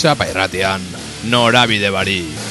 txapa irratian, norabide bari.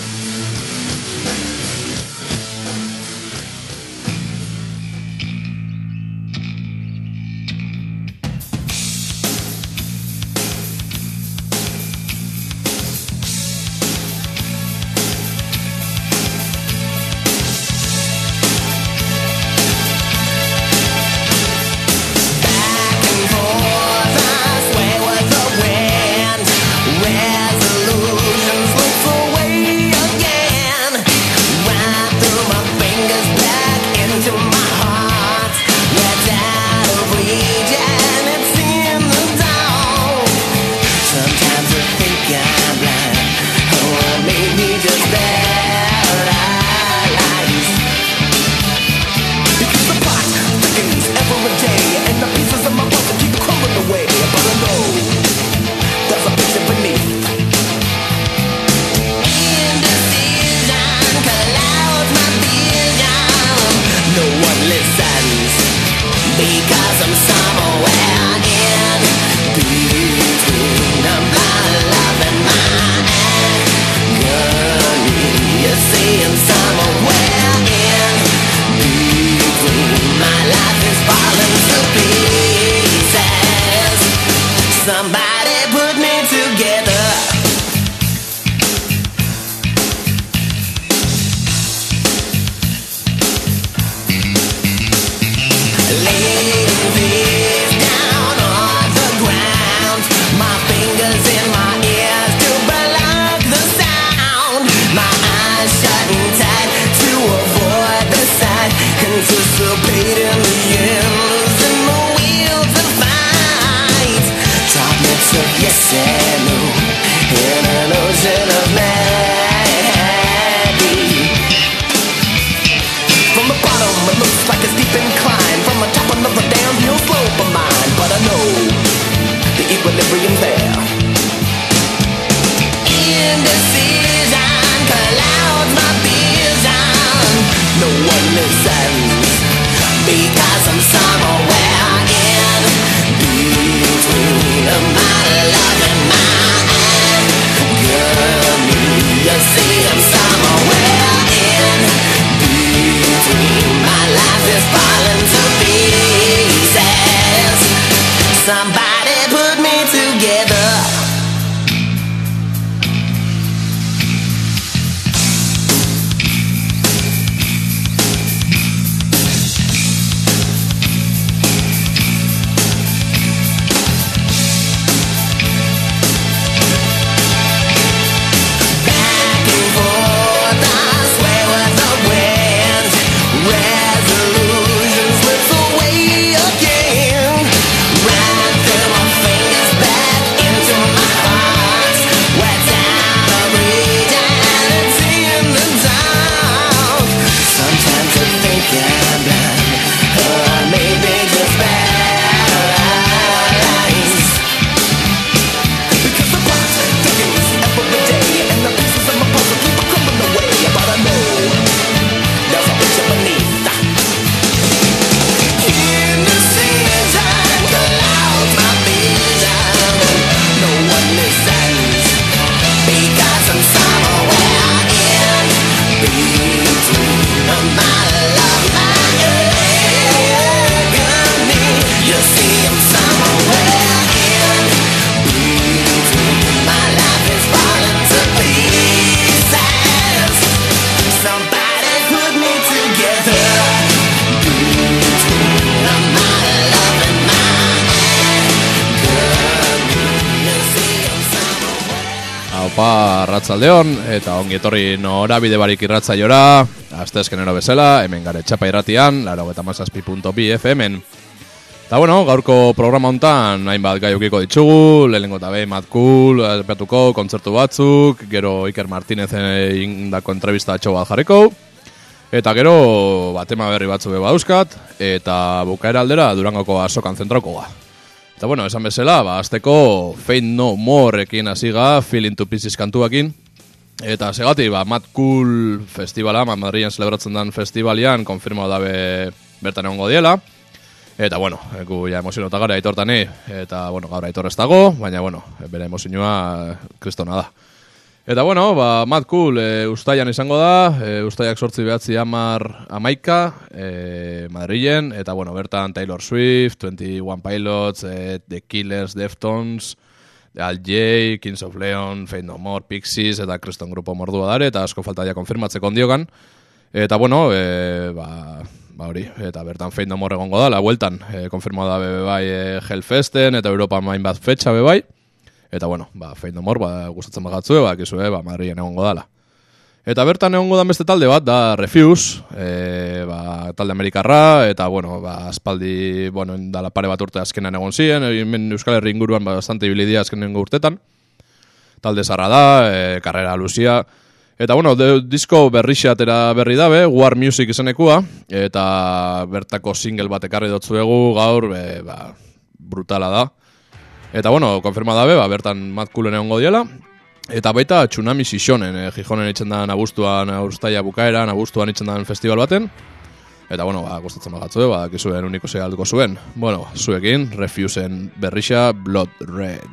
Arratzaldeon eta ongi etorri norabide barik irratzaiora. Aste eskenero bezala, hemen gare txapa irratian, laro eta mazazpi.bi FM-en Eta bueno, gaurko programa hontan hainbat gai ukiko ditugu, lehenengo eta behin matkul, erpetuko, kontzertu batzuk, gero Iker Martinez indako entrevista atxo bat jarriko, eta gero batema berri batzu beba euskat, eta bukaera aldera durangoko asokan zentroko ga. Eta bueno, esan bezala, ba, azteko Fate No More ekin aziga, Feeling to Pieces kantuakin. Eta segati, ba, Mad Cool Festivala, ma Madrian celebratzen dan festivalian, konfirma dabe bertan egongo diela. Eta, bueno, gu ja emozionota gara aitortani, eta, bueno, gaur aitor ez dago, baina, bueno, bere emozioa kristona da. Eta, bueno, ba, Mad Cool e, ustaian izango da, e, ustaiak sortzi behatzi amar amaika, e, Madrilen, eta, bueno, bertan Taylor Swift, 21 Pilots, e, The Killers, Deftones, Al J, Kings of Leon, Fate No More, Pixies, eta Kriston Grupo mordua dare, eta asko falta ja konfirmatzeko ondiogan. Eta, bueno, e, ba, ba hori, eta bertan Fate No More egongo da, la bueltan, e, konfirmada bebe bai e, Hellfesten, eta Europa main bat fetxa bebe bai. Eta, bueno, ba, Fate No More, ba, gustatzen bagatzu, ba, kizue, ba, Madrien egongo dala. Eta bertan egongo da beste talde bat, da Refuse, e, ba, talde amerikarra, eta, bueno, ba, aspaldi, bueno, dala pare bat urte azkenan egon ziren, hemen Euskal Herri inguruan ba, bastante ibilidia azkenen urtetan. Talde zarra da, e, karrera luzia, Eta, bueno, de, disko berri xeatera berri dabe, War Music izenekua, eta bertako single bat ekarri dotzuegu gaur, be, ba, brutala da. Eta, bueno, konfirma dabe, ba, bertan Mad Coolen egongo diela, Eta baita Tsunami Sishonen, eh, Gijonen itzen da nabustuan urstaia bukaera, nabustuan itzen da festival baten. Eta, bueno, ba, gustatzen bagatzu, ba, kizuen uniko alduko zuen. Bueno, zuekin, Refusen berrixa Blood Red.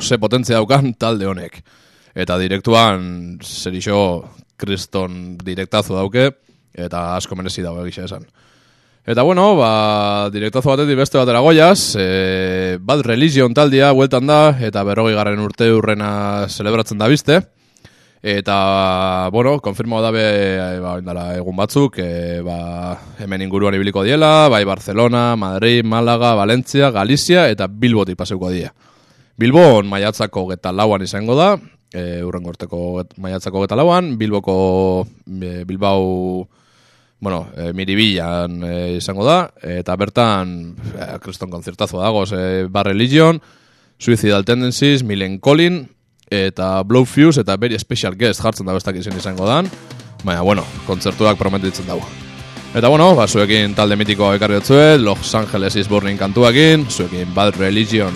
Ze potentzia daukan talde honek. Eta direktuan, zer iso, kriston direktazo dauke, eta asko menezi dago egisa esan. Eta bueno, ba, direktazo batetik beste batera goiaz, e, Bad Religion taldia bueltan da, eta berrogi garren urte urrena celebratzen da bizte. Eta, bueno, konfirmoa dabe, e, ba, indala egun batzuk, e, ba, hemen inguruan ibiliko diela, bai Barcelona, Madrid, Málaga, Valencia, Galizia eta Bilboti paseuko die. Bilbon maiatzako geta lauan izango da, e, urren gorteko maiatzako geta lauan, Bilboko e, Bilbao bueno, e, miribilan e, izango da, eta bertan e, kriston konzertazo dagoz, e, Bar Religion, Suicidal Tendencies, Milen Colin, eta Blowfuse eta Very Special Guest jartzen da bestak izan izango dan, baina, bueno, kontzertuak prometitzen dago. Eta bueno, ba, zuekin talde mitikoa ekarri Los Angeles is Burning kantuakin, zuekin Bad Religion.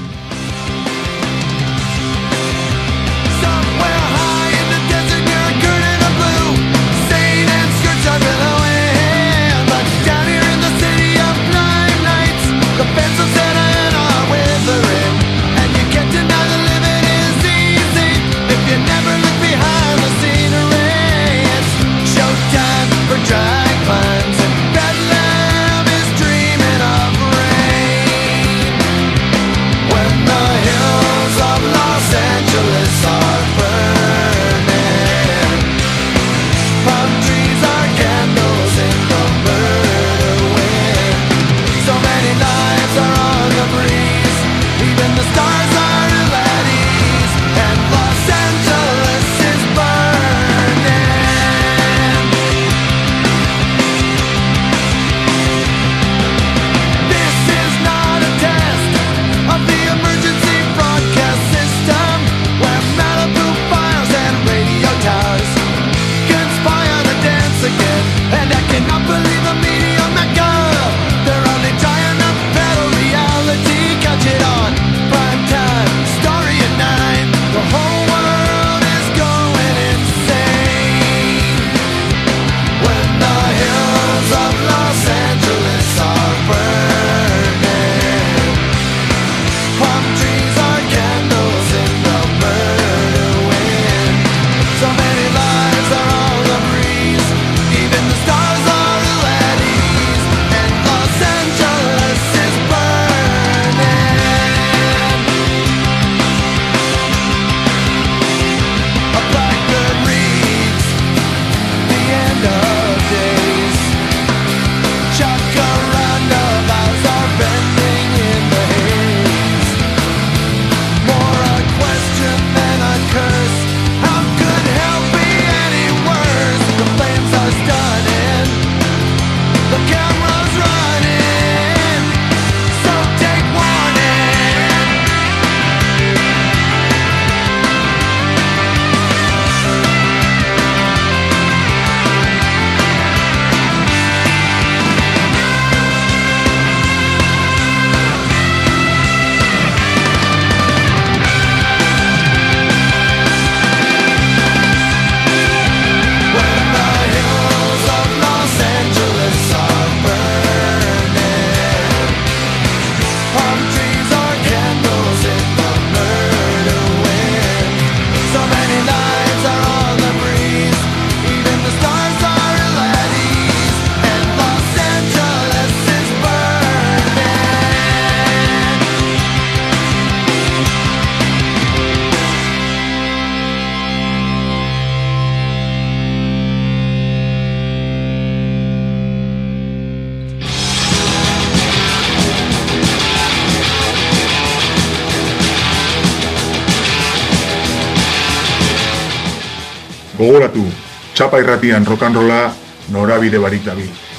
Txapa irratian rokanrola norabide barik dabil.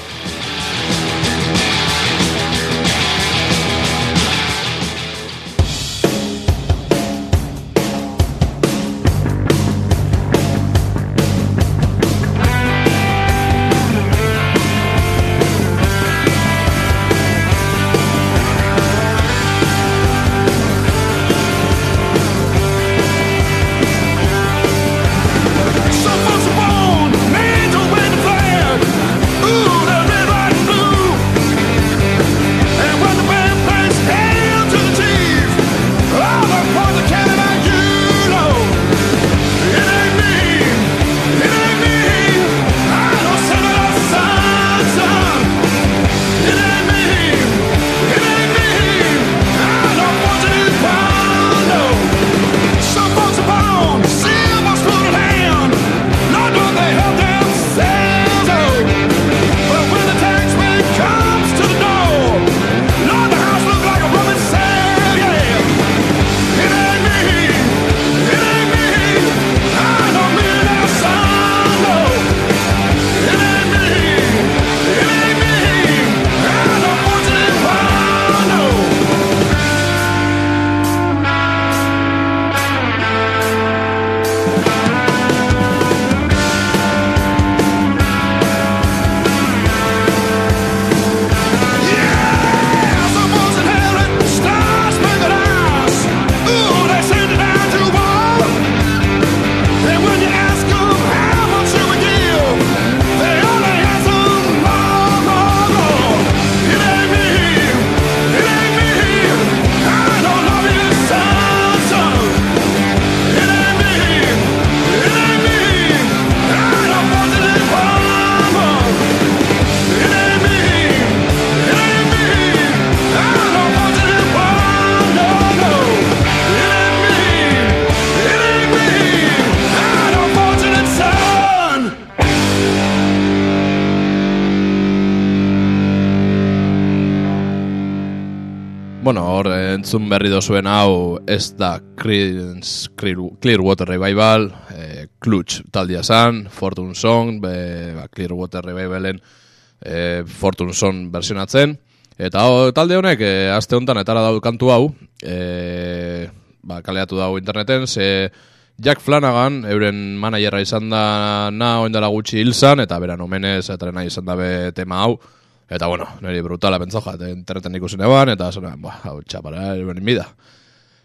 Entzun berri dozuen hau ez da Creedence Clear- Clearwater Revival, eh, Clutch taldia zan, Fortune Song, be, ba, Clearwater Revivalen eh, Fortune Song versionatzen. Eta ho, talde honek, eh, aste honetan etara dau kantu hau, eh, ba, kaleatu dago interneten, ze Jack Flanagan, euren managerra izan da na oindala gutxi hil eta beran omenez, eta nahi izan dabe tema hau, Eta bueno, niri brutala pentsoja, eta interneten ikusi neban, eta zona, ba, hau txapara, erbenen bida.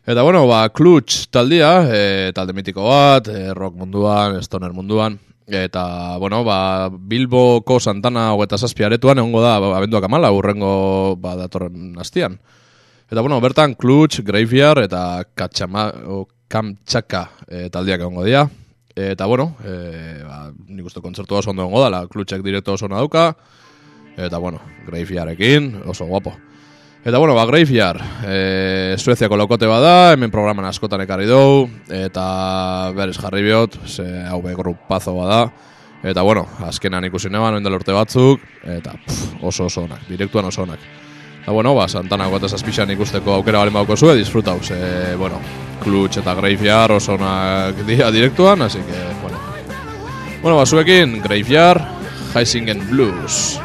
Eta bueno, ba, Clutch taldia, e, talde mitiko bat, e, rock munduan, stoner munduan, eta, bueno, ba, Bilboko Santana hogeta zazpiaretuan, egongo da, ba, abenduak amala, urrengo, ba, datorren hastian. Eta, bueno, bertan Clutch, Graveyard, eta Katxama, o, Kamtxaka e, taldiak egongo dira. Eta, bueno, e, ba, nik uste kontzertu oso ondo egongo da, la Clutchek direkto oso ona dauka, Eta, bueno, Graveyardekin, oso guapo. Eta, bueno, ba, Graveyard, e, Sueziako lokote bada, hemen programan askotan ekarri dugu, eta berez jarri biot, ze hau grupazo bada. Eta, bueno, azkenan ikusi neban, oindel urte batzuk, eta pff, oso oso onak, direktuan oso onak. Eta, bueno, ba, Santana gota zazpixan ikusteko aukera balen bauko zue, disfrutau, ze, bueno, Clutch eta Graveyard oso onak dira direktuan, así que, bueno. Bueno, ba, zuekin, Graveyard, Heisingen Blues.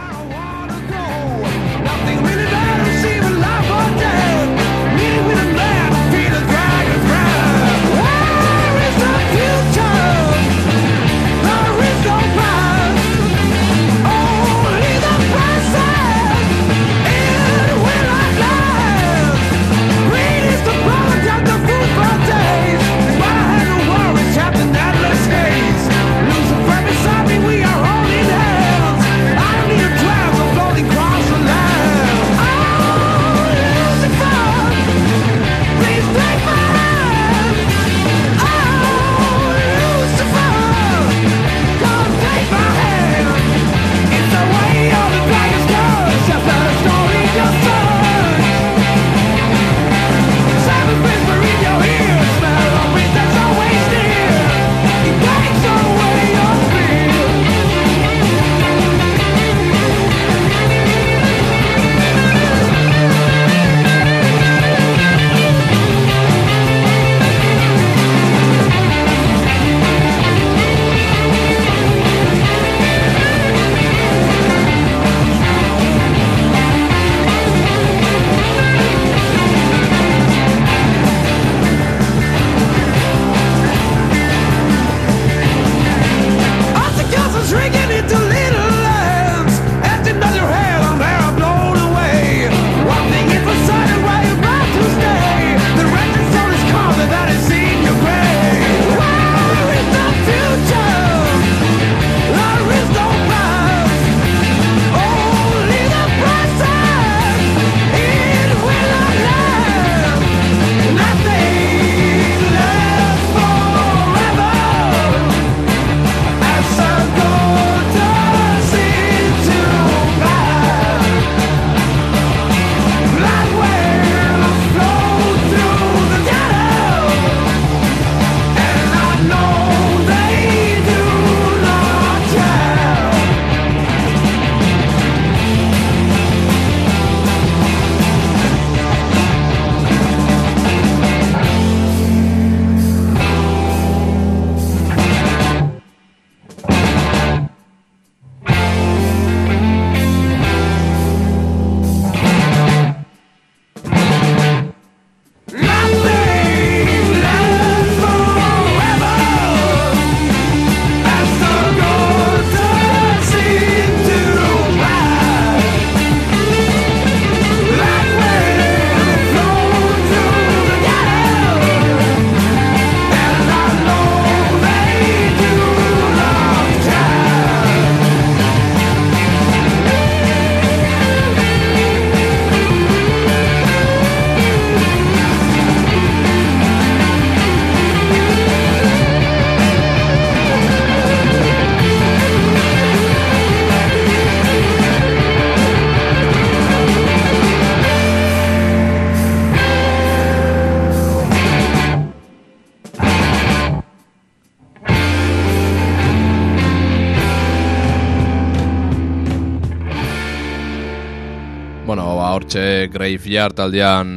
Graveyard taldean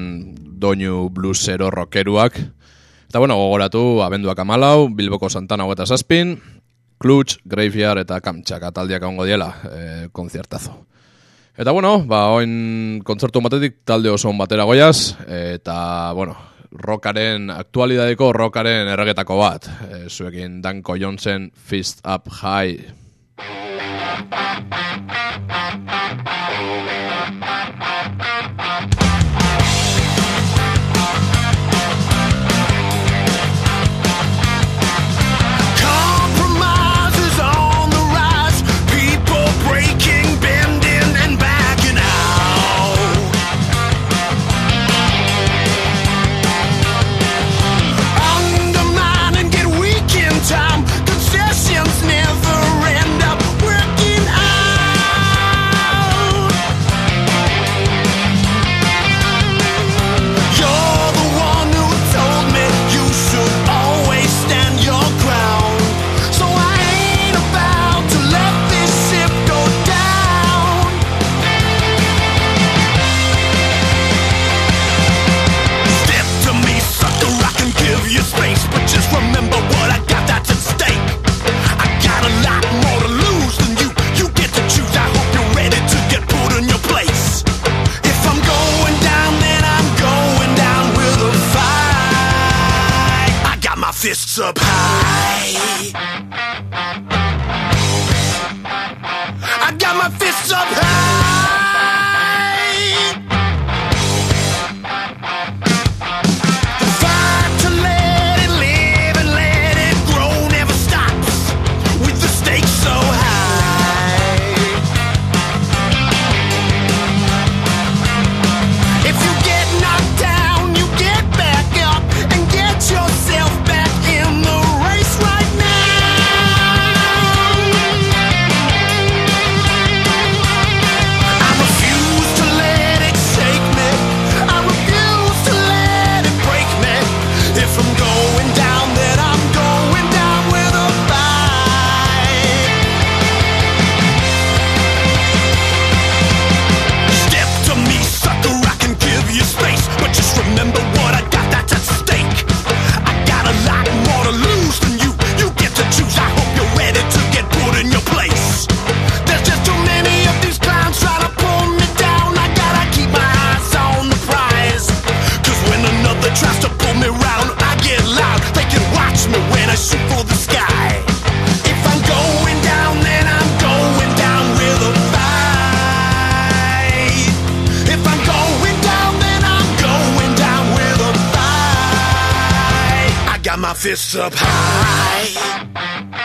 doinu bluesero rockeruak. Eta bueno, gogoratu abenduak amalau, Bilboko Santana hogeta zazpin, Klutz, Graveyard eta Kamtxaka taldeak ongo diela, eh, e, konziertazo. Eta bueno, ba, oin kontzertu batetik talde oso batera goiaz, eta bueno, rockaren, aktualidadeko rockaren erregetako bat. E, zuekin Danko Jonsen, Fist Up High. fists up high.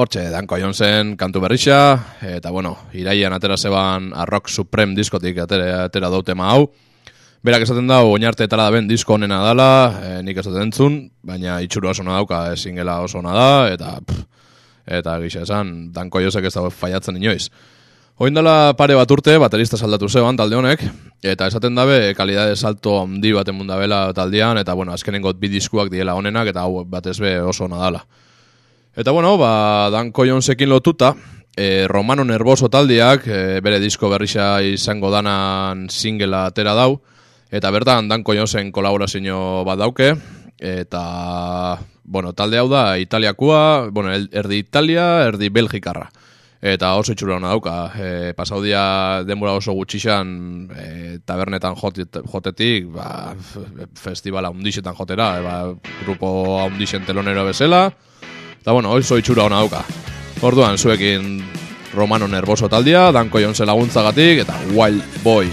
Hortxe, Danko Jonsen kantu berrixa, eta bueno, iraian atera zeban Arrock Supreme diskotik atera, atera dautema hau. Berak esaten dau, oinarte etara da ben disko honena dala, e, nik esaten entzun, baina itxuru oso dauka, eh, ezin gela oso ona da, eta pff, eta gisa esan, Danko Josek ez dago faiatzen inoiz. Oin dela pare bat urte, baterista saldatu zeban talde honek, eta esaten dabe, kalidade salto handi baten mundabela taldean, eta bueno, azkenengot bi diskuak diela honenak, eta hau batez be oso ona dala. Eta bueno, ba, Danko Jonsekin lotuta, e, Romano Nervoso taldiak, e, bere disko berrisa izango danan singela atera dau, eta bertan Danko Jonsen kolaborazio bat dauke, eta bueno, talde hau da Italiakua, bueno, erdi Italia, erdi Belgikarra. Eta oso itxura hona dauka, e, pasaudia denbora oso gutxixan e, tabernetan jotet, jotetik, ba, festivala undixetan jotera, e, ba, grupo undixen telonero bezala, Eta bueno, oso itxura hona dauka. Orduan, zuekin Romano Nervoso taldia, Danko Jonse laguntzagatik, eta Wild Boy.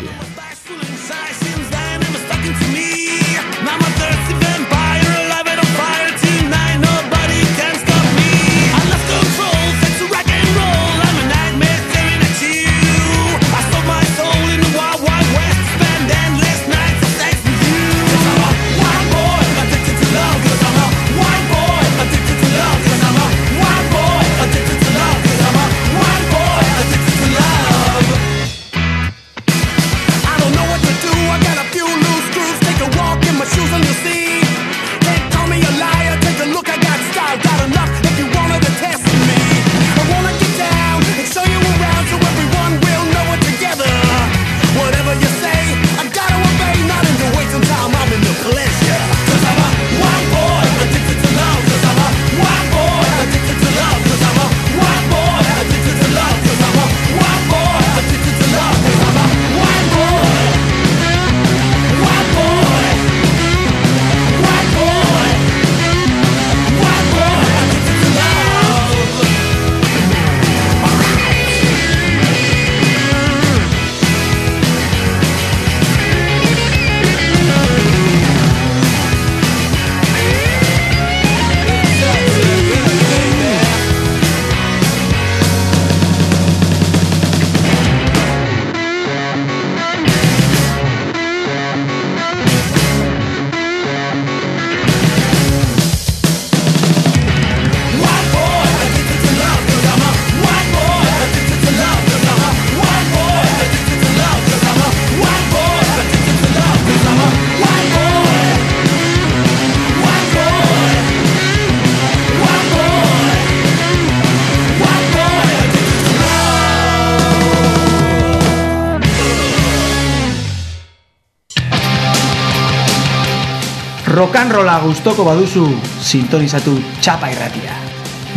Rokanrola gustoko baduzu sintonizatu txapa irratia.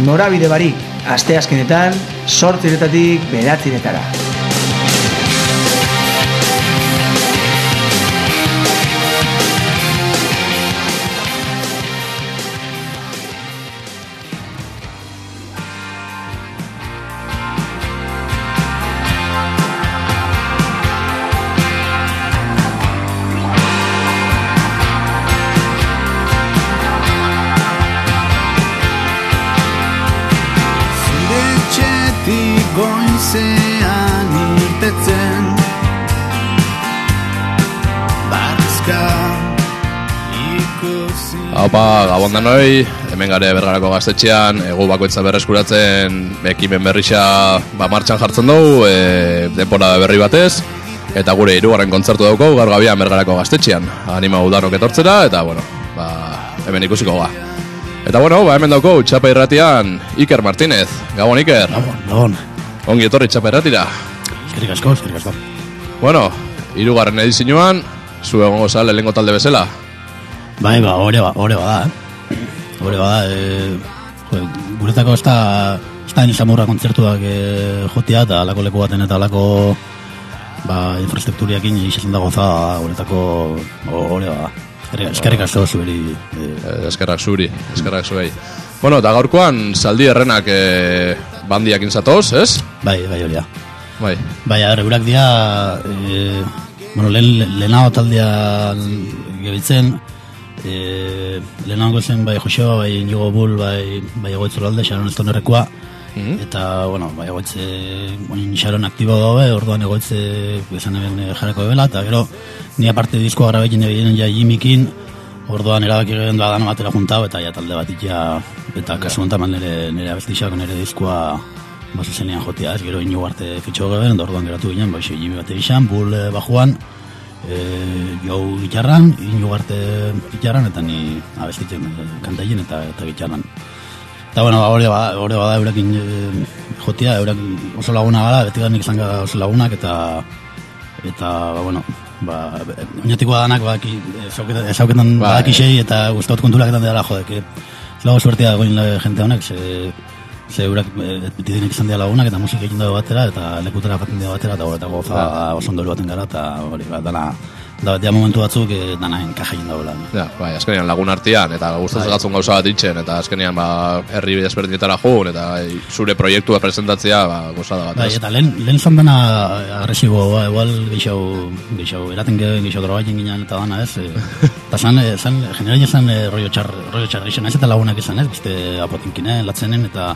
Norabide barik, asteazkenetan, sortziretatik beratziretara. Haupa, gabon danoi, hemen gare bergarako gaztetxean, egu bakoitza berreskuratzen ekimen berrisa ba, martxan jartzen dugu, e, denbora berri batez, eta gure hirugarren kontzertu dauko gaur gabian bergarako gaztetxean. Anima udanok etortzera, eta bueno, ba, hemen ikusiko ga. Eta bueno, ba, hemen dauko txapa irratian Iker Martínez. Gabon Iker, Gabon, gabon. ongi etorri txapa irratira. Eskerrik asko, eskerrik asko. Bueno, hirugarren edizioan, zu egongo zale lehenko talde bezala. Bai, ba, hori ba, hori bada, eh? Hori bada, e, jo, guretako ez da, ez da nizamurra kontzertuak e, jotia eta alako leku baten eta alako ba, infrastrukturiakin izaten dago za, guretako hori bada. Eskerrik- asko zuberi. E, Eh, eskerrak zuri, eskerrak zuei. Bueno, eta gaurkoan zaldi errenak e, bandiakin zatoz, ez? bai, bai, hori da. Bai, Bai, a ber, eurak dira, e, bueno, lehen, lehenago taldea gebitzen, e, lehenago zen bai Joseba, bai Inigo Bull, bai, bai egoitzu alde, Sharon Estonerrekoa, eta, bueno, bai egoitze, oin Sharon aktibo daue, orduan egoitze, esan eben e, jarreko ebela, eta gero, ni aparte diskoa grabekin ebien ja Jimikin, orduan erabaki gehen da dano batera juntau, eta ja talde batik ja, eta kasu honetan nire, nire abestixak, nire diskoa, ba, zuzenean jotia, ez, gero inu arte fitxo geben, orduan geratu ginen, ba, Jimmy baterixan, Bull eh, bajuan, e, jau gitarran, inu arte gitarran, eta ni abestitzen e, kantaien eta, eta gitarran. Eta bueno, ba, hori bada, hori bada eurekin e, jotia, eurak oso laguna gara, beti nik izan gara oso lagunak, eta eta, ba, bueno, ba, oinatikoa danak badaki, ezauketan, ezauketan Bai. badakixei eta guztot konturaketan dela jode, que lago suertia goin la jente honek, ze, ze eurak eh, beti denek izan dira lagunak eta musika egin dago batera eta lekutera jaten dira batera eta eta goza oso ondo baten gara eta hori, ba, dana, da, dia momentu batzuk eh, dana enkaja egin dagoela. Ja, bai, azkenean lagun artean, eta gustatzen gatzun gauza bat itxen, eta azkenean ba, herri desberdinetara joan, eta bai, zure proiektua presentatzea, ba, gozada bat, Bai, eta lehen, lehen zan dana agresibo, ba, igual gehiago, gehiago, eraten ge, gehiago drogatzen ginen eta dana, ez? E, eta zan, e, zan, generali zan e, rollo txar, rollo txar gixen, ez eta lagunak izan, ez? Beste apotinkinen, latzenen, eta...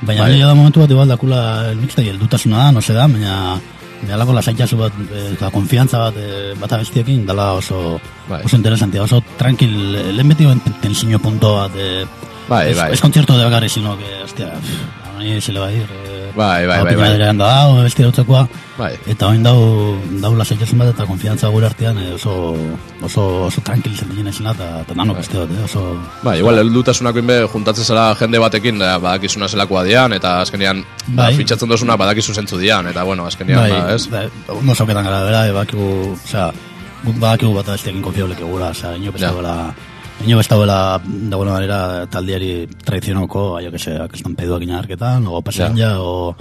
Baina Bai. bai. da momentu bat, igual, dakula, elmixta, heldutasuna da, no se da, baina... Behalako lasaitazu bat, e, eta konfiantza bat, e, bata bestiekin, dala oso, Bai. oso interesantia, oso tranquil, lehen beti tensiño punto bat, e, Bai, es, bai. es concierto de bakarri, sino que, hostia, pff, a mí se le va a ir, e, Bai, bai, bai, bai. pinaderean da, hau beste dutzekoa. Bai. Eta oin dau, dau lasaitasun bat eta konfiantza gure artean eh, oso, oso, oso tranquil sentitzen ezena eta, eta nano beste dut, eh, oso... Bai, igual, heldutasunak be juntatzen zela jende batekin, da, badakizuna zelakoa dian, eta azkenean, ba, Bai. fitxatzen dozuna badakizu zentzu dian, eta bueno, azkenean, bai, ba, ez? bai, ondo zauketan gara, bera, e, bakigu, osea, guk badakigu bat besteekin konfiablek egura, osea, ino Ja. Ino bestagoela, da buena manera, taldiari tradizionoko, aio que se, kristan peduak inarketan, o pasean ja, o,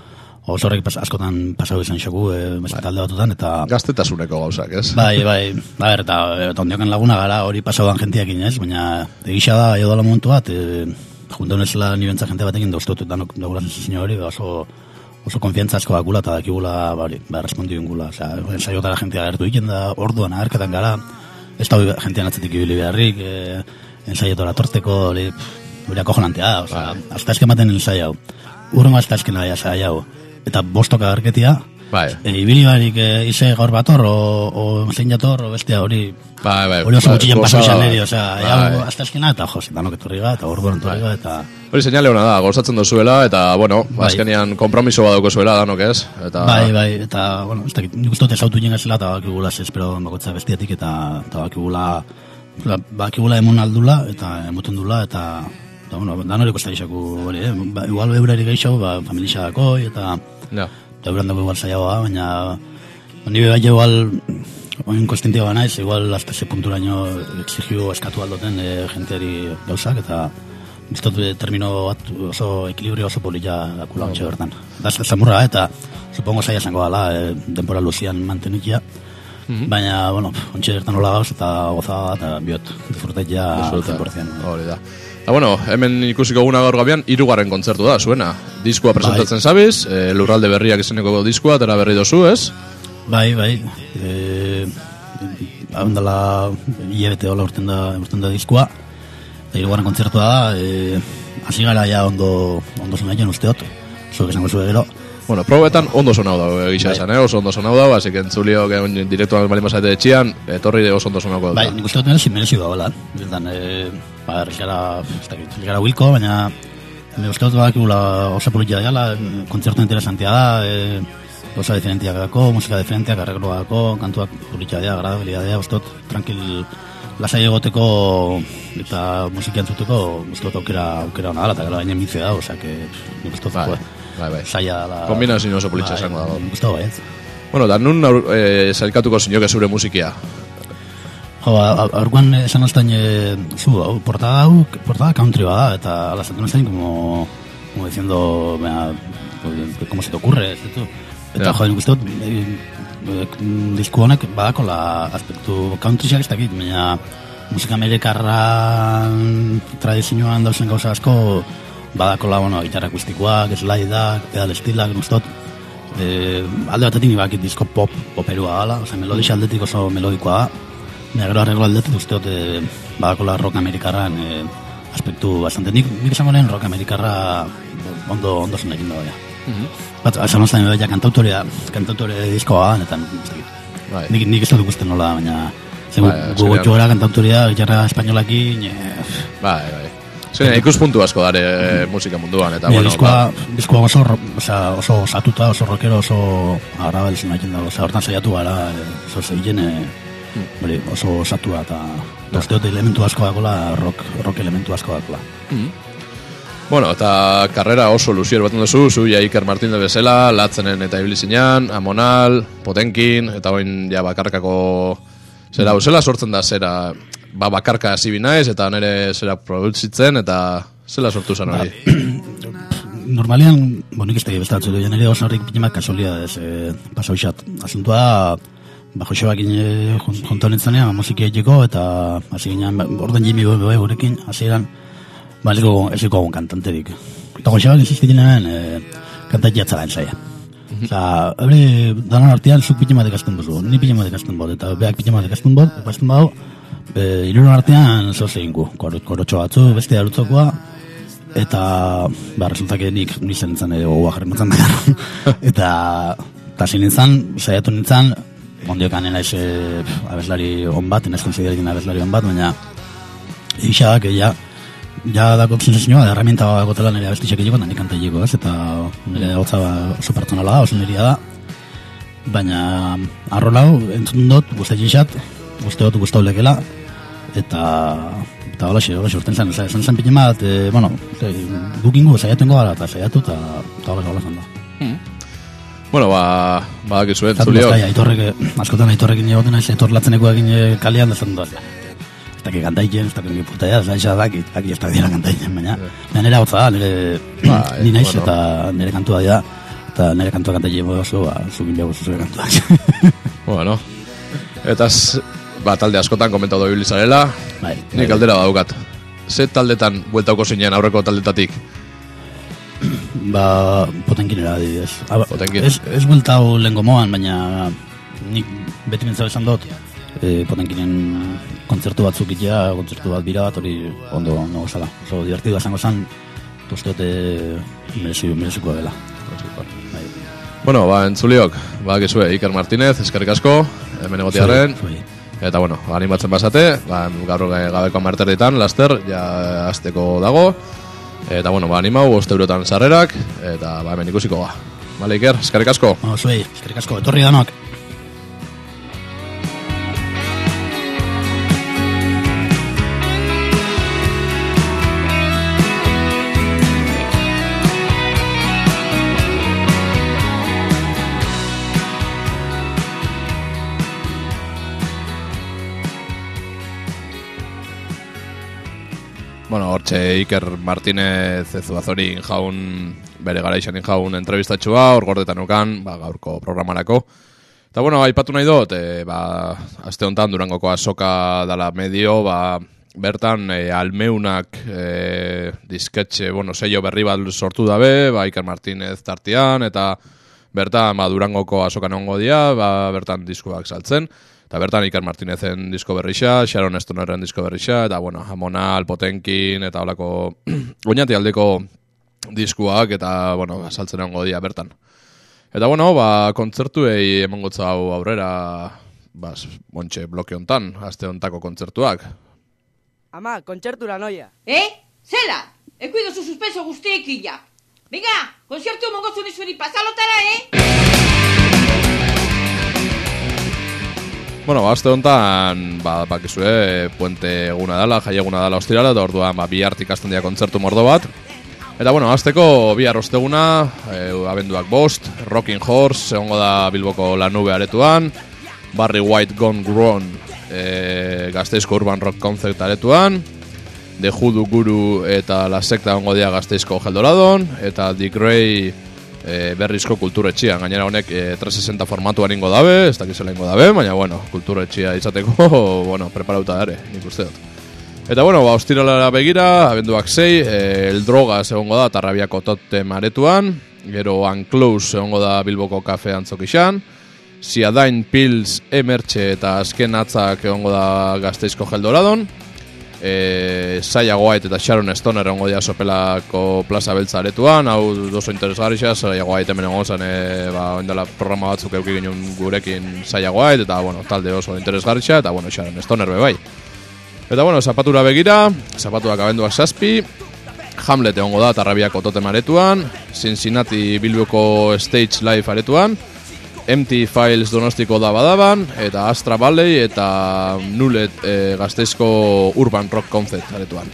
o zorrek pas, askotan pasau izan xoku, e, beste talde batutan, eta... Gaztetasuneko gauzak, ez? Bai, bai, a ber, eta eta ondiokan laguna gara hori pasaudan jentiakin ez, baina egisa da, edo dala momentu bat, e, junta honezela ni bentsa jente batekin dauztotu danok daugula sensizio hori, oso, oso konfiantza asko dakula eta dakigula, ba, hori, ba, respondi ingula, osea, ensaiotara jentea agertu egiten da, orduan agerketan gara, ez da jentean atzetik ibili beharrik, e, ensaiotora torteko, hori, pff, hori akojonantea da, osea, hasta esken baten ensai hau, urrengo hasta esken ensai hau, eta bostok agerketia, Bai, E, ibili barik e, ize gaur bator, o, o zein jator, o bestea hori, bai, bai. hori oso bai, gutxien gozada pasau izan niri, osea, Bai. ja, hasta eskena, eta jo, danok etorri ga, eta orduan etorri ga, eta... Hori seinale hona da, gozatzen dozuela, eta, bueno, Bai. azkenean kompromiso bat dauko zuela, danok ez? Eta, Bai, bai, eta, bueno, ez dakit, nik uste dut ezautu jengaz zela, eta bakigula espero bakotza bestiatik, eta, eta bakigula, ba- bakigula emon aldula, eta emoten dula, eta, eta bueno, dan hori kosta gizaku, hori, eh? ba, igual beurari gehiago, ba, familia dako, eta, Ja. Euran dago igual zaiagoa, baina, ni bai igual, oin konstientia ba naiz, igual hasta ese punturaino exigio eskatu aldoten e, jenteari gauzak, eta Bistot termino bat oso ekilibrio oso polilla dakula ontxe bertan. Da zamurra, eta supongo zaila zango dala, e, denpora luzian mantenikia. Baina, bueno, ontxe bertan hola gauz, eta goza eta biot, disfrutetia Disfruta. 100%. Hori da. Eta bueno, hemen ikusiko guna gaur gabian, irugarren kontzertu da, zuena. Diskoa presentatzen zabiz, e, lurralde berriak izeneko diskoa, atera berri dozu, ez? Bai, bai. E, Ahondala hilabete hola urten da, urten da diskoa. Eta hirugarren kontzertua da, e, hasi gara ja ondo, ondo zonaien usteot. Zuek esango zuen gero. Bueno, probetan ondo sonau da, egisa Bai. esan, eh? oso ondo sonau da, así que entzulio, que direktuan bali mazate etxian, etorri de oso ondo sonauko da. Bai, nik uste dut merezi, merezi da, bela. Bildan, e, ba, errexara, ez dakit, gara wilko, baina me uste dut badakigula oso politia dela, kontzertu interesantia da, e, oso diferentiak dako, musika diferentiak, arregloa dako, kantuak politia dira, agradabilia dira, uste dut, tranquil, lasai egoteko eta musika entzuteko, uste dut aukera, aukera hona dela, eta gara baina mitze da, osea, que, nik uste dut, Bai, bai, bai. saia dela. Kombinazio oso politxa Bai, esango dago. Uste dut, bai, ez. Bueno, da nun aur- eh, zailkatuko zinioke zure musikia. Jo, ba, a- aurkoan esan ostain, e, zu, hau, portada hau, portada country bada, eta ala esaten ostain, como, como diciendo, bea, como se te ocurre, ez. Eta, Ja. jo, nik uste dut, e, e, disku honek badako la aspektu country ez dakit, baina musika amerikarra tradizioan dauzen gauza asko, badako la, bueno, gitarra akustikoak, slideak, pedal estilak, nik uste e, alde batetik nibakit disko pop, poperua gala, oza, melodix aldetik oso melodikoa da, Baina gero arreglo aldetik uste dut e, badakola rock amerikarran e, aspektu bastante. Nik, nik esango lehen rock amerikarra ondo, ondo zen egin dagoia. Bat, esan oztan edo ja kantautorea, kantautore diskoa da, eta dakit. Bai. Nik, nik ez dut ikusten nola, baina zen Bai, bai, azkenean- gogo gara kantautorea, gitarra espainolakin, e, Bai, bai. Zene, ikuspuntu asko dare eh, musika munduan, eta Baina bueno, diskoa, ba, diskoa oso, osea, oso satuta, oso rockero, oso agrabel zen egin dago. Osea, hortan saiatu gara, e, oso zeigen, e, hori, oso osatua, eta uste dut elementu asko dagoela, rock, rock elementu asko dagoela. Bueno, eta karrera oso luzier bat duzu, zu ja Iker Martínez bezala, latzenen eta ibilizinan, Amonal, Potenkin, eta oin ja bakarkako zera, zela sortzen da zera, ba bakarka hasi binaiz, eta nire zera produzitzen, eta zela sortu zen hori. Normalian, bueno, nik ez tegi bestatzu, ere oso horrik pitimak kasualia ez, e, pasau xat. Asuntua, ba, Josebak ine junta honetzanean, musiki egiteko, eta hasi ginean, ba, orden jimi bebe gurekin, hasi eran, ba, ez dugu, kantanterik. Eta Josebak insiste ginean, e, kantat jatzala ensaia. Osa, ebre, danan artean, zuk pitima dekazten bozu, ni pitima dekazten bod, eta beak pitima dekazten bod, dekazten bau, e, irun artean zoz egin gu, Kor, korotxo batzu, beste arutzokoa, eta ba, resultak nik nizan nintzen edo gogoa jarri matzen eta eta zin nintzen, saiatu nintzen ondiokan naiz e, abeslari on bat, naiz konsideratzen abeslari on bat, baina ixak, ja, ja dako sensazioa, da herramienta gotela nire abestixak egiko, nik kanta egiko, ez? Eta nire hotza ba, oso pertsonala da, oso nirea da. Baina arrolau, entzun dut, guztai ixat, guzti dut guztau eta eta hola xe, hola xe, zen, zen, zen, bat, e, bueno, e, gukingu saiatu ingo gara, eta saiatu, eta hola hola zen da. Bueno, ba, badakizu, Eta entzuliok. bostai, aitorrek, eh, askotan aitorrekin egoten naiz, aitor latzeneko egin eh, kalean dezen doaz. Ez dakik kantaiken, ez dakik puta ez da, dakit, dakik ez dakik kantaiken, baina, baina nire hau da, nire, Ba, ni naiz, bueno. eta nire kantua dira, eta nire kantua kantaiken oso, ba, zugin behar zure kantuak. Bueno, eta z, ba, talde askotan komentatu ibili zarela, bai, nik aldera badaukat. Ze taldetan bueltauko zinen aurreko taldetatik? Ba, potenkin era, adibidez. Ah, ba, Potenkin. Ez, ez buelta hau lehen gomoan, baina nik beti mintzau esan dut, e, potenkinen kontzertu batzuk itea, kontzertu bat bira bat, hori ondo ondo gozala. Oso divertido esango zan, uste dut e, merezu, merezuko dela. Bueno, ba, entzuliok, badakizue, Iker Martínez, eskerrik asko, hemen egotiaren, eta bueno, animatzen basate, ba, gaur gabeko marterritan, laster, ja azteko dago, eta bueno, ba, animau, bost eurotan sarrerak, eta ba, hemen ikusiko ga. Bale, Iker, eskerrik asko. Bueno, zuei, eskerrik asko, etorri danok. Hortxe Iker Martínez Zuazorin jaun, bere gara izanin jaun entrevistatxua, hor gordetan ukan, ba, gaurko programarako. Eta bueno, aipatu nahi dut, e, ba, azte honetan durangoko azoka dala medio, ba, bertan e, almeunak e, disketxe, bueno, sello berri bat sortu dabe, ba, Iker Martínez tartian, eta bertan ba, durangoko azokan ongo dia, ba, bertan diskoak saltzen. Eta bertan Iker Martinezen disko berrixa, Sharon Stonerren disko berrixa, eta bueno, Amonal, Potenkin, eta holako oinati aldeko diskuak, eta bueno, saltzen egongo dia bertan. Eta bueno, ba, kontzertuei emongotza hau aurrera, ba, bontxe bloke hontan, aste hontako kontzertuak. Ama, kontzertura noia. Eh? Zela? Ekuido zu suspenso guztiekin ja. Venga, konzertu mongozu nizueri pasalotara, eh? Bueno, ba, aste honetan, ba, bakizue, puente eguna dela, jai eguna dela ostirala, eta orduan, ba, bi hartik hasten dira kontzertu mordo bat. Eta, bueno, azteko bihar osteguna, e, abenduak bost, Rocking Horse, egongo da Bilboko lanube aretuan, Barry White Gone Grown, e, gazteizko Urban Rock Concert aretuan, The Judu Guru eta La Secta egongo dira gazteizko Geldoradon, eta The Grey e, berrizko kulturetxean, gainera honek e, 360 formatuan ingo dabe, ez dakizela ingo dabe, baina bueno, kulturetxea izateko, bueno, preparauta dare, nik uste dut. Eta bueno, ba, ostiralara begira, abenduak zei, e, El Drogas egongo da Tarrabiako tote maretuan, gero Unclose egongo da Bilboko kafe antzokixan, Siadain Pills Emertxe eta azken atzak egongo da Gazteizko Geldoradon, e, Saia White eta Sharon Stoner egongo dira sopelako plaza beltza aretuan, hau oso interesgarri xa, Saia White hemen egongo zen, e, ba, oindela programa batzuk euki ginen gurekin Saia White, eta bueno, talde oso interesgarri xa, eta bueno, Sharon Stoner be bai. Eta bueno, zapatura begira, zapatuak abenduak zazpi, Hamlet egongo da Tarrabiako totem aretuan, Cincinnati Bilboko Stage Live aretuan, Empty Files Donostiko da badaban, eta Astra Valley eta Nulet e, gazteizko Urban Rock Concept aretuan.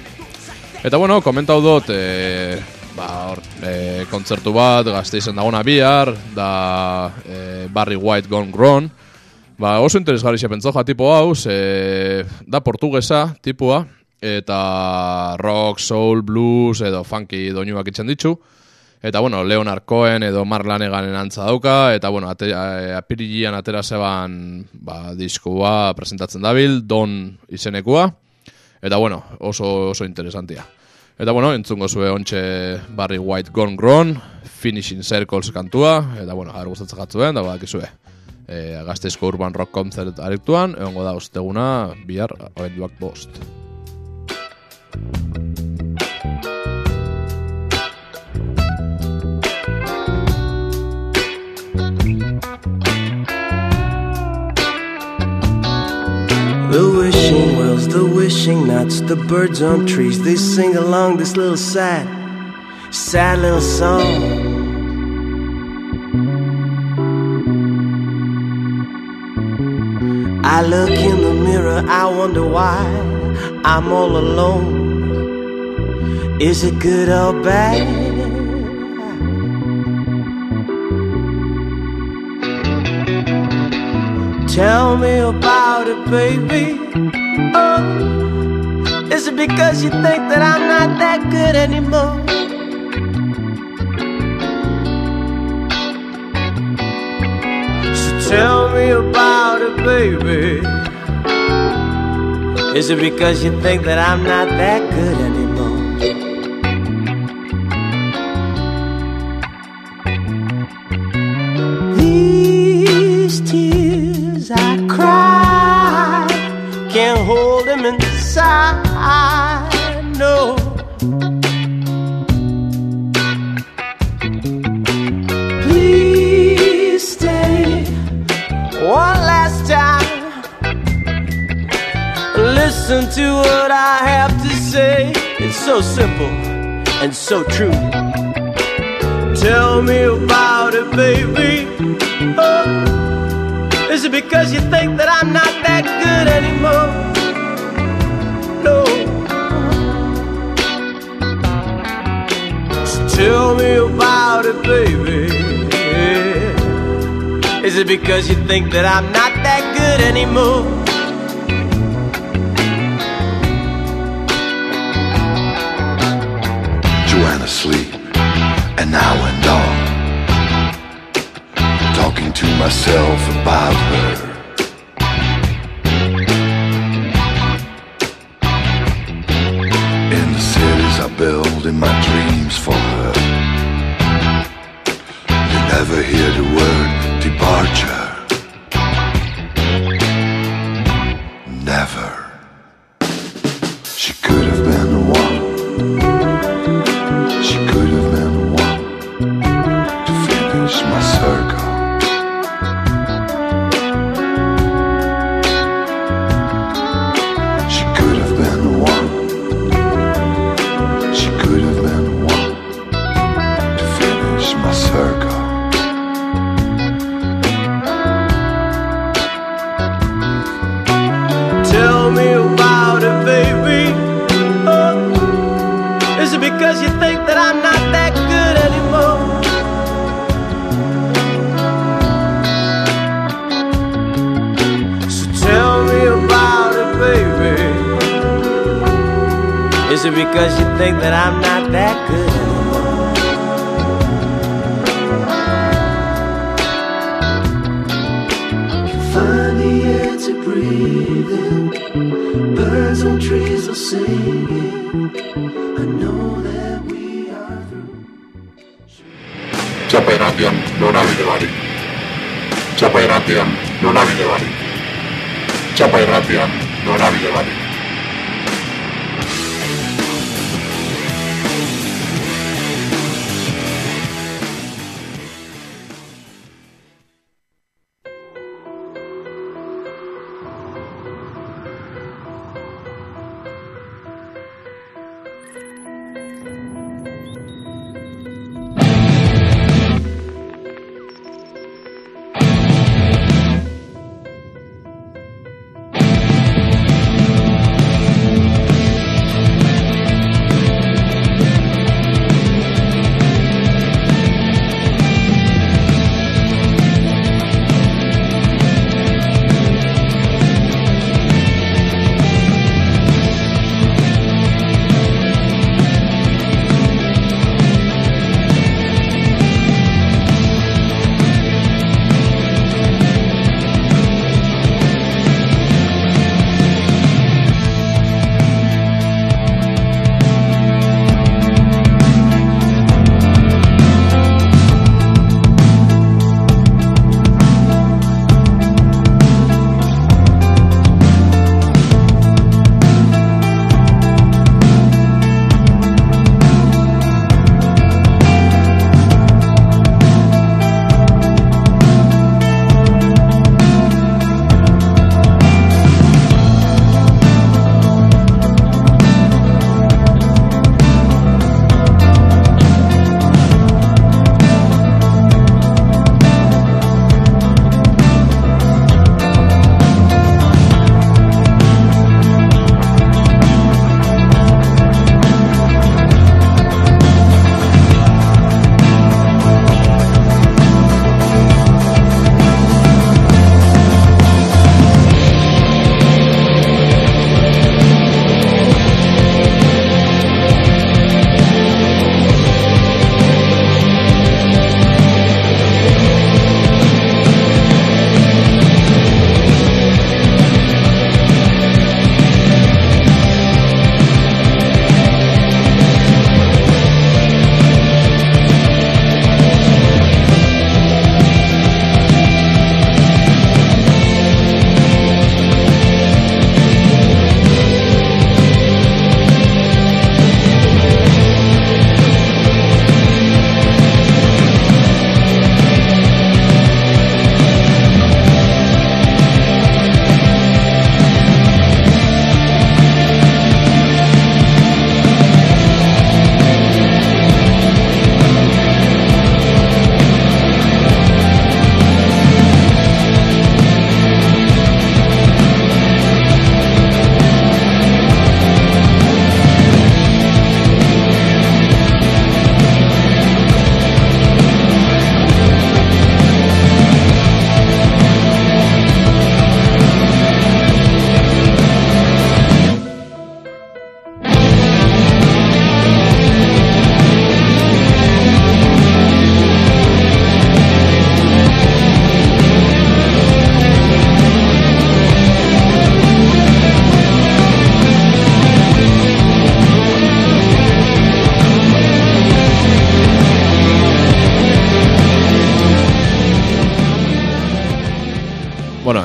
Eta bueno, komentau dut, e, ba, hor, e, kontzertu bat, gazte izen dagona bihar, da e, Barry White Gone Grown. Ba, oso interesgarri xe pentsoja tipo hau, ze, da portugesa tipua, eta rock, soul, blues edo funky doinuak itxen ditzu. Eta bueno, Leonard Cohen edo Mark Laneganen antza dauka, eta bueno, ate, e, apirilian atera zeban ba, diskua presentatzen dabil, Don izenekua. Eta bueno, oso, oso interesantia. Eta bueno, entzungo zue ontxe Barry White Gone Grown, Finishing Circles kantua, eta bueno, agar gustatzen jatzuen, da badakizue. E, Gazteizko Urban Rock Concert arektuan, egongo da osteguna, bihar, abenduak bost. The wishing wells, the wishing nuts, the birds on trees, they sing along this little sad, sad little song. I look in the mirror, I wonder why I'm all alone. Is it good or bad? Tell me about it, baby. Oh, is it because you think that I'm not that good anymore? So tell me about it, baby. Is it because you think that I'm not that good anymore? Listen to what I have to say. It's so simple and so true. Tell me about it, baby. Oh, is it because you think that I'm not that good anymore? No. So tell me about it, baby. Is it because you think that I'm not that good anymore? Joanna sleep, and now and on, talking to myself about her. On trees are singing. I know that we are through. Txapa irratian, norabide bari. Txapa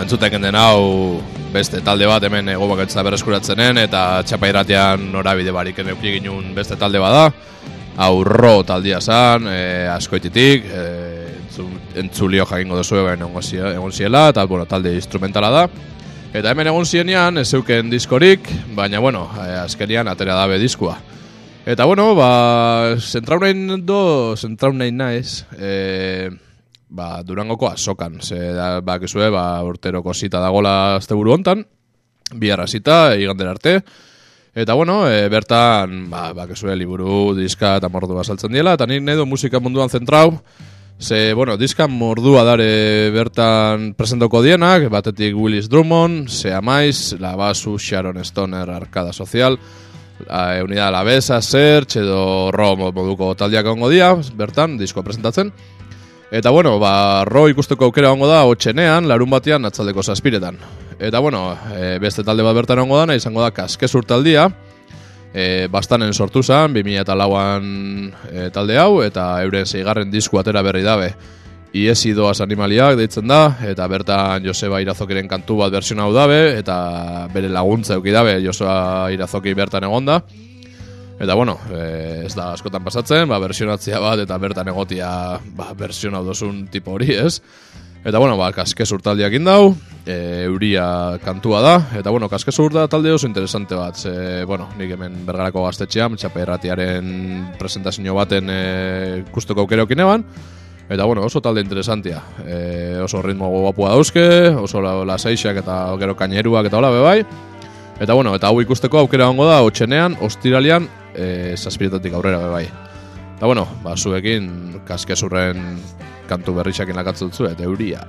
entzuten den hau beste talde bat hemen ego baketza berreskuratzenen eta txapa irratian norabide barik neuki ginun beste talde bada. Hau ro taldia zan, e, askoititik, e, entzu- entzulio jakingo duzu egon egon zie- egon ziela, eta bueno, talde instrumentala da. Eta hemen egon zienean, ez zeuken diskorik, baina bueno, e, azkenian atera dabe diskua. Eta bueno, ba, zentrau nahi do, zentrau nahi naiz, e, ba, Durangoko azokan. Ze, da, ba, kizue, ba, urteroko zita dagola azte buru hontan, biharra zita, igandera arte. Eta bueno, e, bertan, ba, ba, kizue, liburu, diska eta mordua saltzen diela, eta nik nahi du musika munduan zentrau, Ze, bueno, diska mordua dare bertan presentoko dienak, batetik Willis Drummond, Sea Mais, La Basu, Sharon Stoner, Arkada Social, la Unidad La Besa, Search edo Ro moduko taldiak egongo dira, bertan, disko presentatzen. Eta bueno, ba, Ro ikusteko aukera egongo da, otxenean, larun batean, atzaldeko zazpiretan. Eta bueno, e, beste talde bat bertan egongo dana, izango da Kaskezur taldia, e, bastanen sortu zen, 2008an e, talde hau, eta euren zeigarren disku atera berri dabe. Iesi doaz animaliak deitzen da, eta bertan Joseba Irazokiren kantu bat versión hau dabe, eta bere laguntza euki dabe Joseba Irazoki bertan egonda. Eta bueno, e, ez da askotan pasatzen, ba, versionatzea bat eta bertan egotia ba, version hau dozun tipo hori, ez? Eta bueno, ba, kaskesur taldiak indau, e, euria kantua da, eta bueno, kaskesur da talde oso interesante bat, ze, bueno, nik hemen bergarako gaztetxean, txapa erratiaren presentazio baten e, kusteko aukereokin eban, eta bueno, oso talde interesantia, e, oso ritmo guapua dauzke, oso la, laseixak eta gero kaineruak eta hola bebai, eta bueno, eta hau ikusteko aukera hongo da, otxenean, ostiralian, e, zazpiretatik aurrera bebai. Eta bueno, ba, zuekin kaskesurren kantu berrixakin lakatzutzu eta. Euria,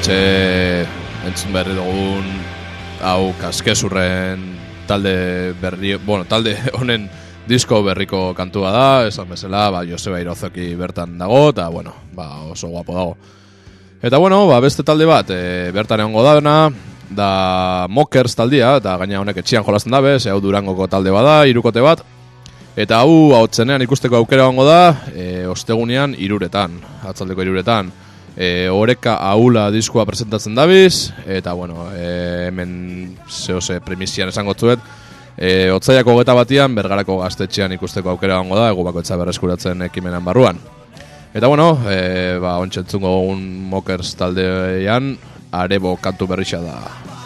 Hortxe entzun berri dugun hau kaskezurren talde berri, bueno, talde honen disko berriko kantua da, esan bezala, ba, Joseba Irozoki bertan dago, eta, bueno, ba, oso guapo dago. Eta, bueno, ba, beste talde bat, e, bertan egongo da da Mokers taldia, eta gaina honek etxian jolasten dabe, ze hau durangoko talde bada, irukote bat, Eta hau hautzenean ikusteko aukera gongo da, e, ostegunean iruretan, atzaldeko iruretan. E, oreka aula diskoa presentatzen dabiz, eta bueno, e, hemen zehose premisian esango zuet, e, otzaiako geta batian, bergarako gaztetxean ikusteko aukera gongo da, egu bakoitza berreskuratzen ekimenan barruan. Eta bueno, e, ba, ontsentzungo un mokers taldean, arebo kantu berrixa da.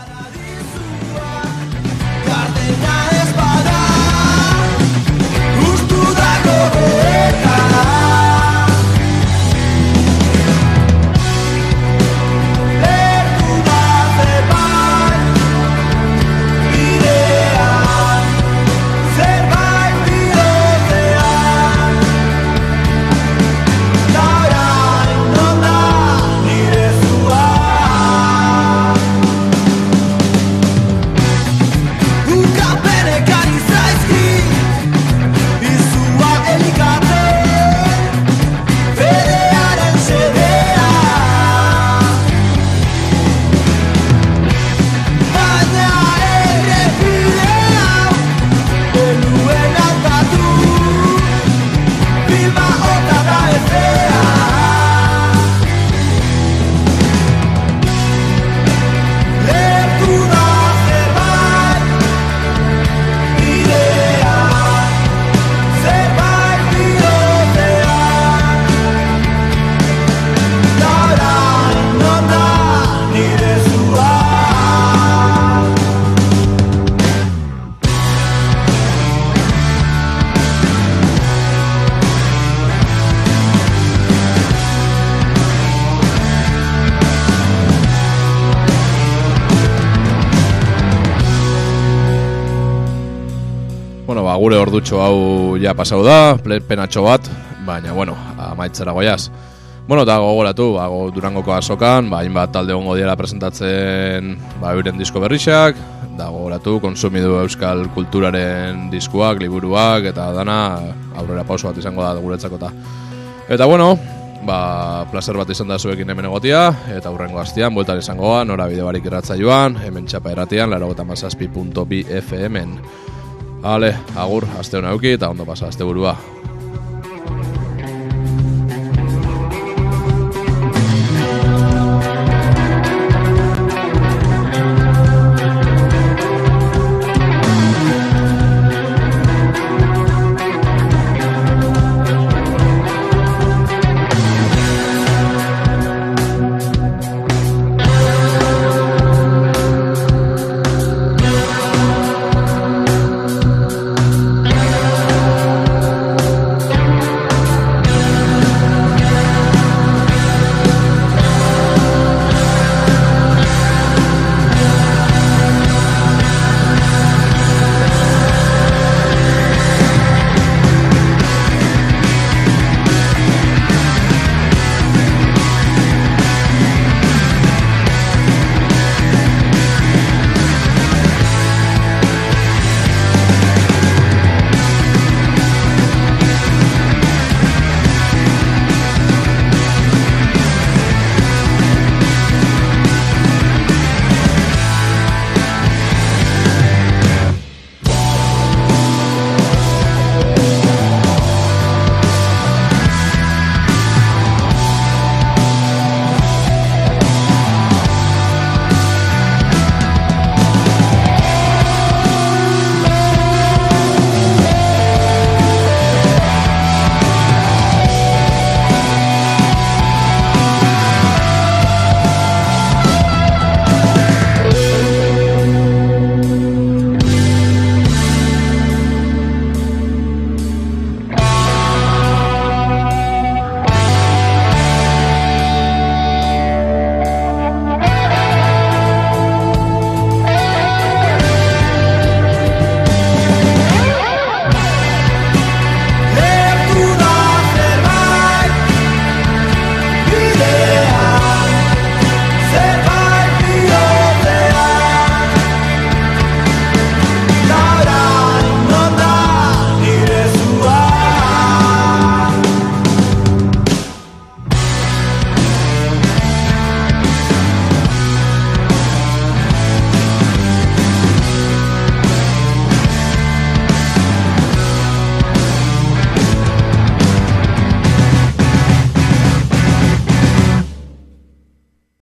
Ordutxo hau ja pasau da, penatxo bat, baina, bueno, amaitzera goiaz. Bueno, eta gogoratu, ba, go- Durangoko azokan, ba, hainbat talde ongo diela presentatzen ba, euren disko berrixak, da gogoratu, konsumidu euskal kulturaren diskuak, liburuak, eta dana aurrera pauso bat izango da guretzako eta. Eta bueno, ba, placer bat izan da zuekin hemen egotia, eta hurrengo hastian, bueltan izangoa, nora bide barik irratza joan, hemen txapa erratian, laro FM-en. Ale, agur, aste hona euki eta ondo pasa, aste burua.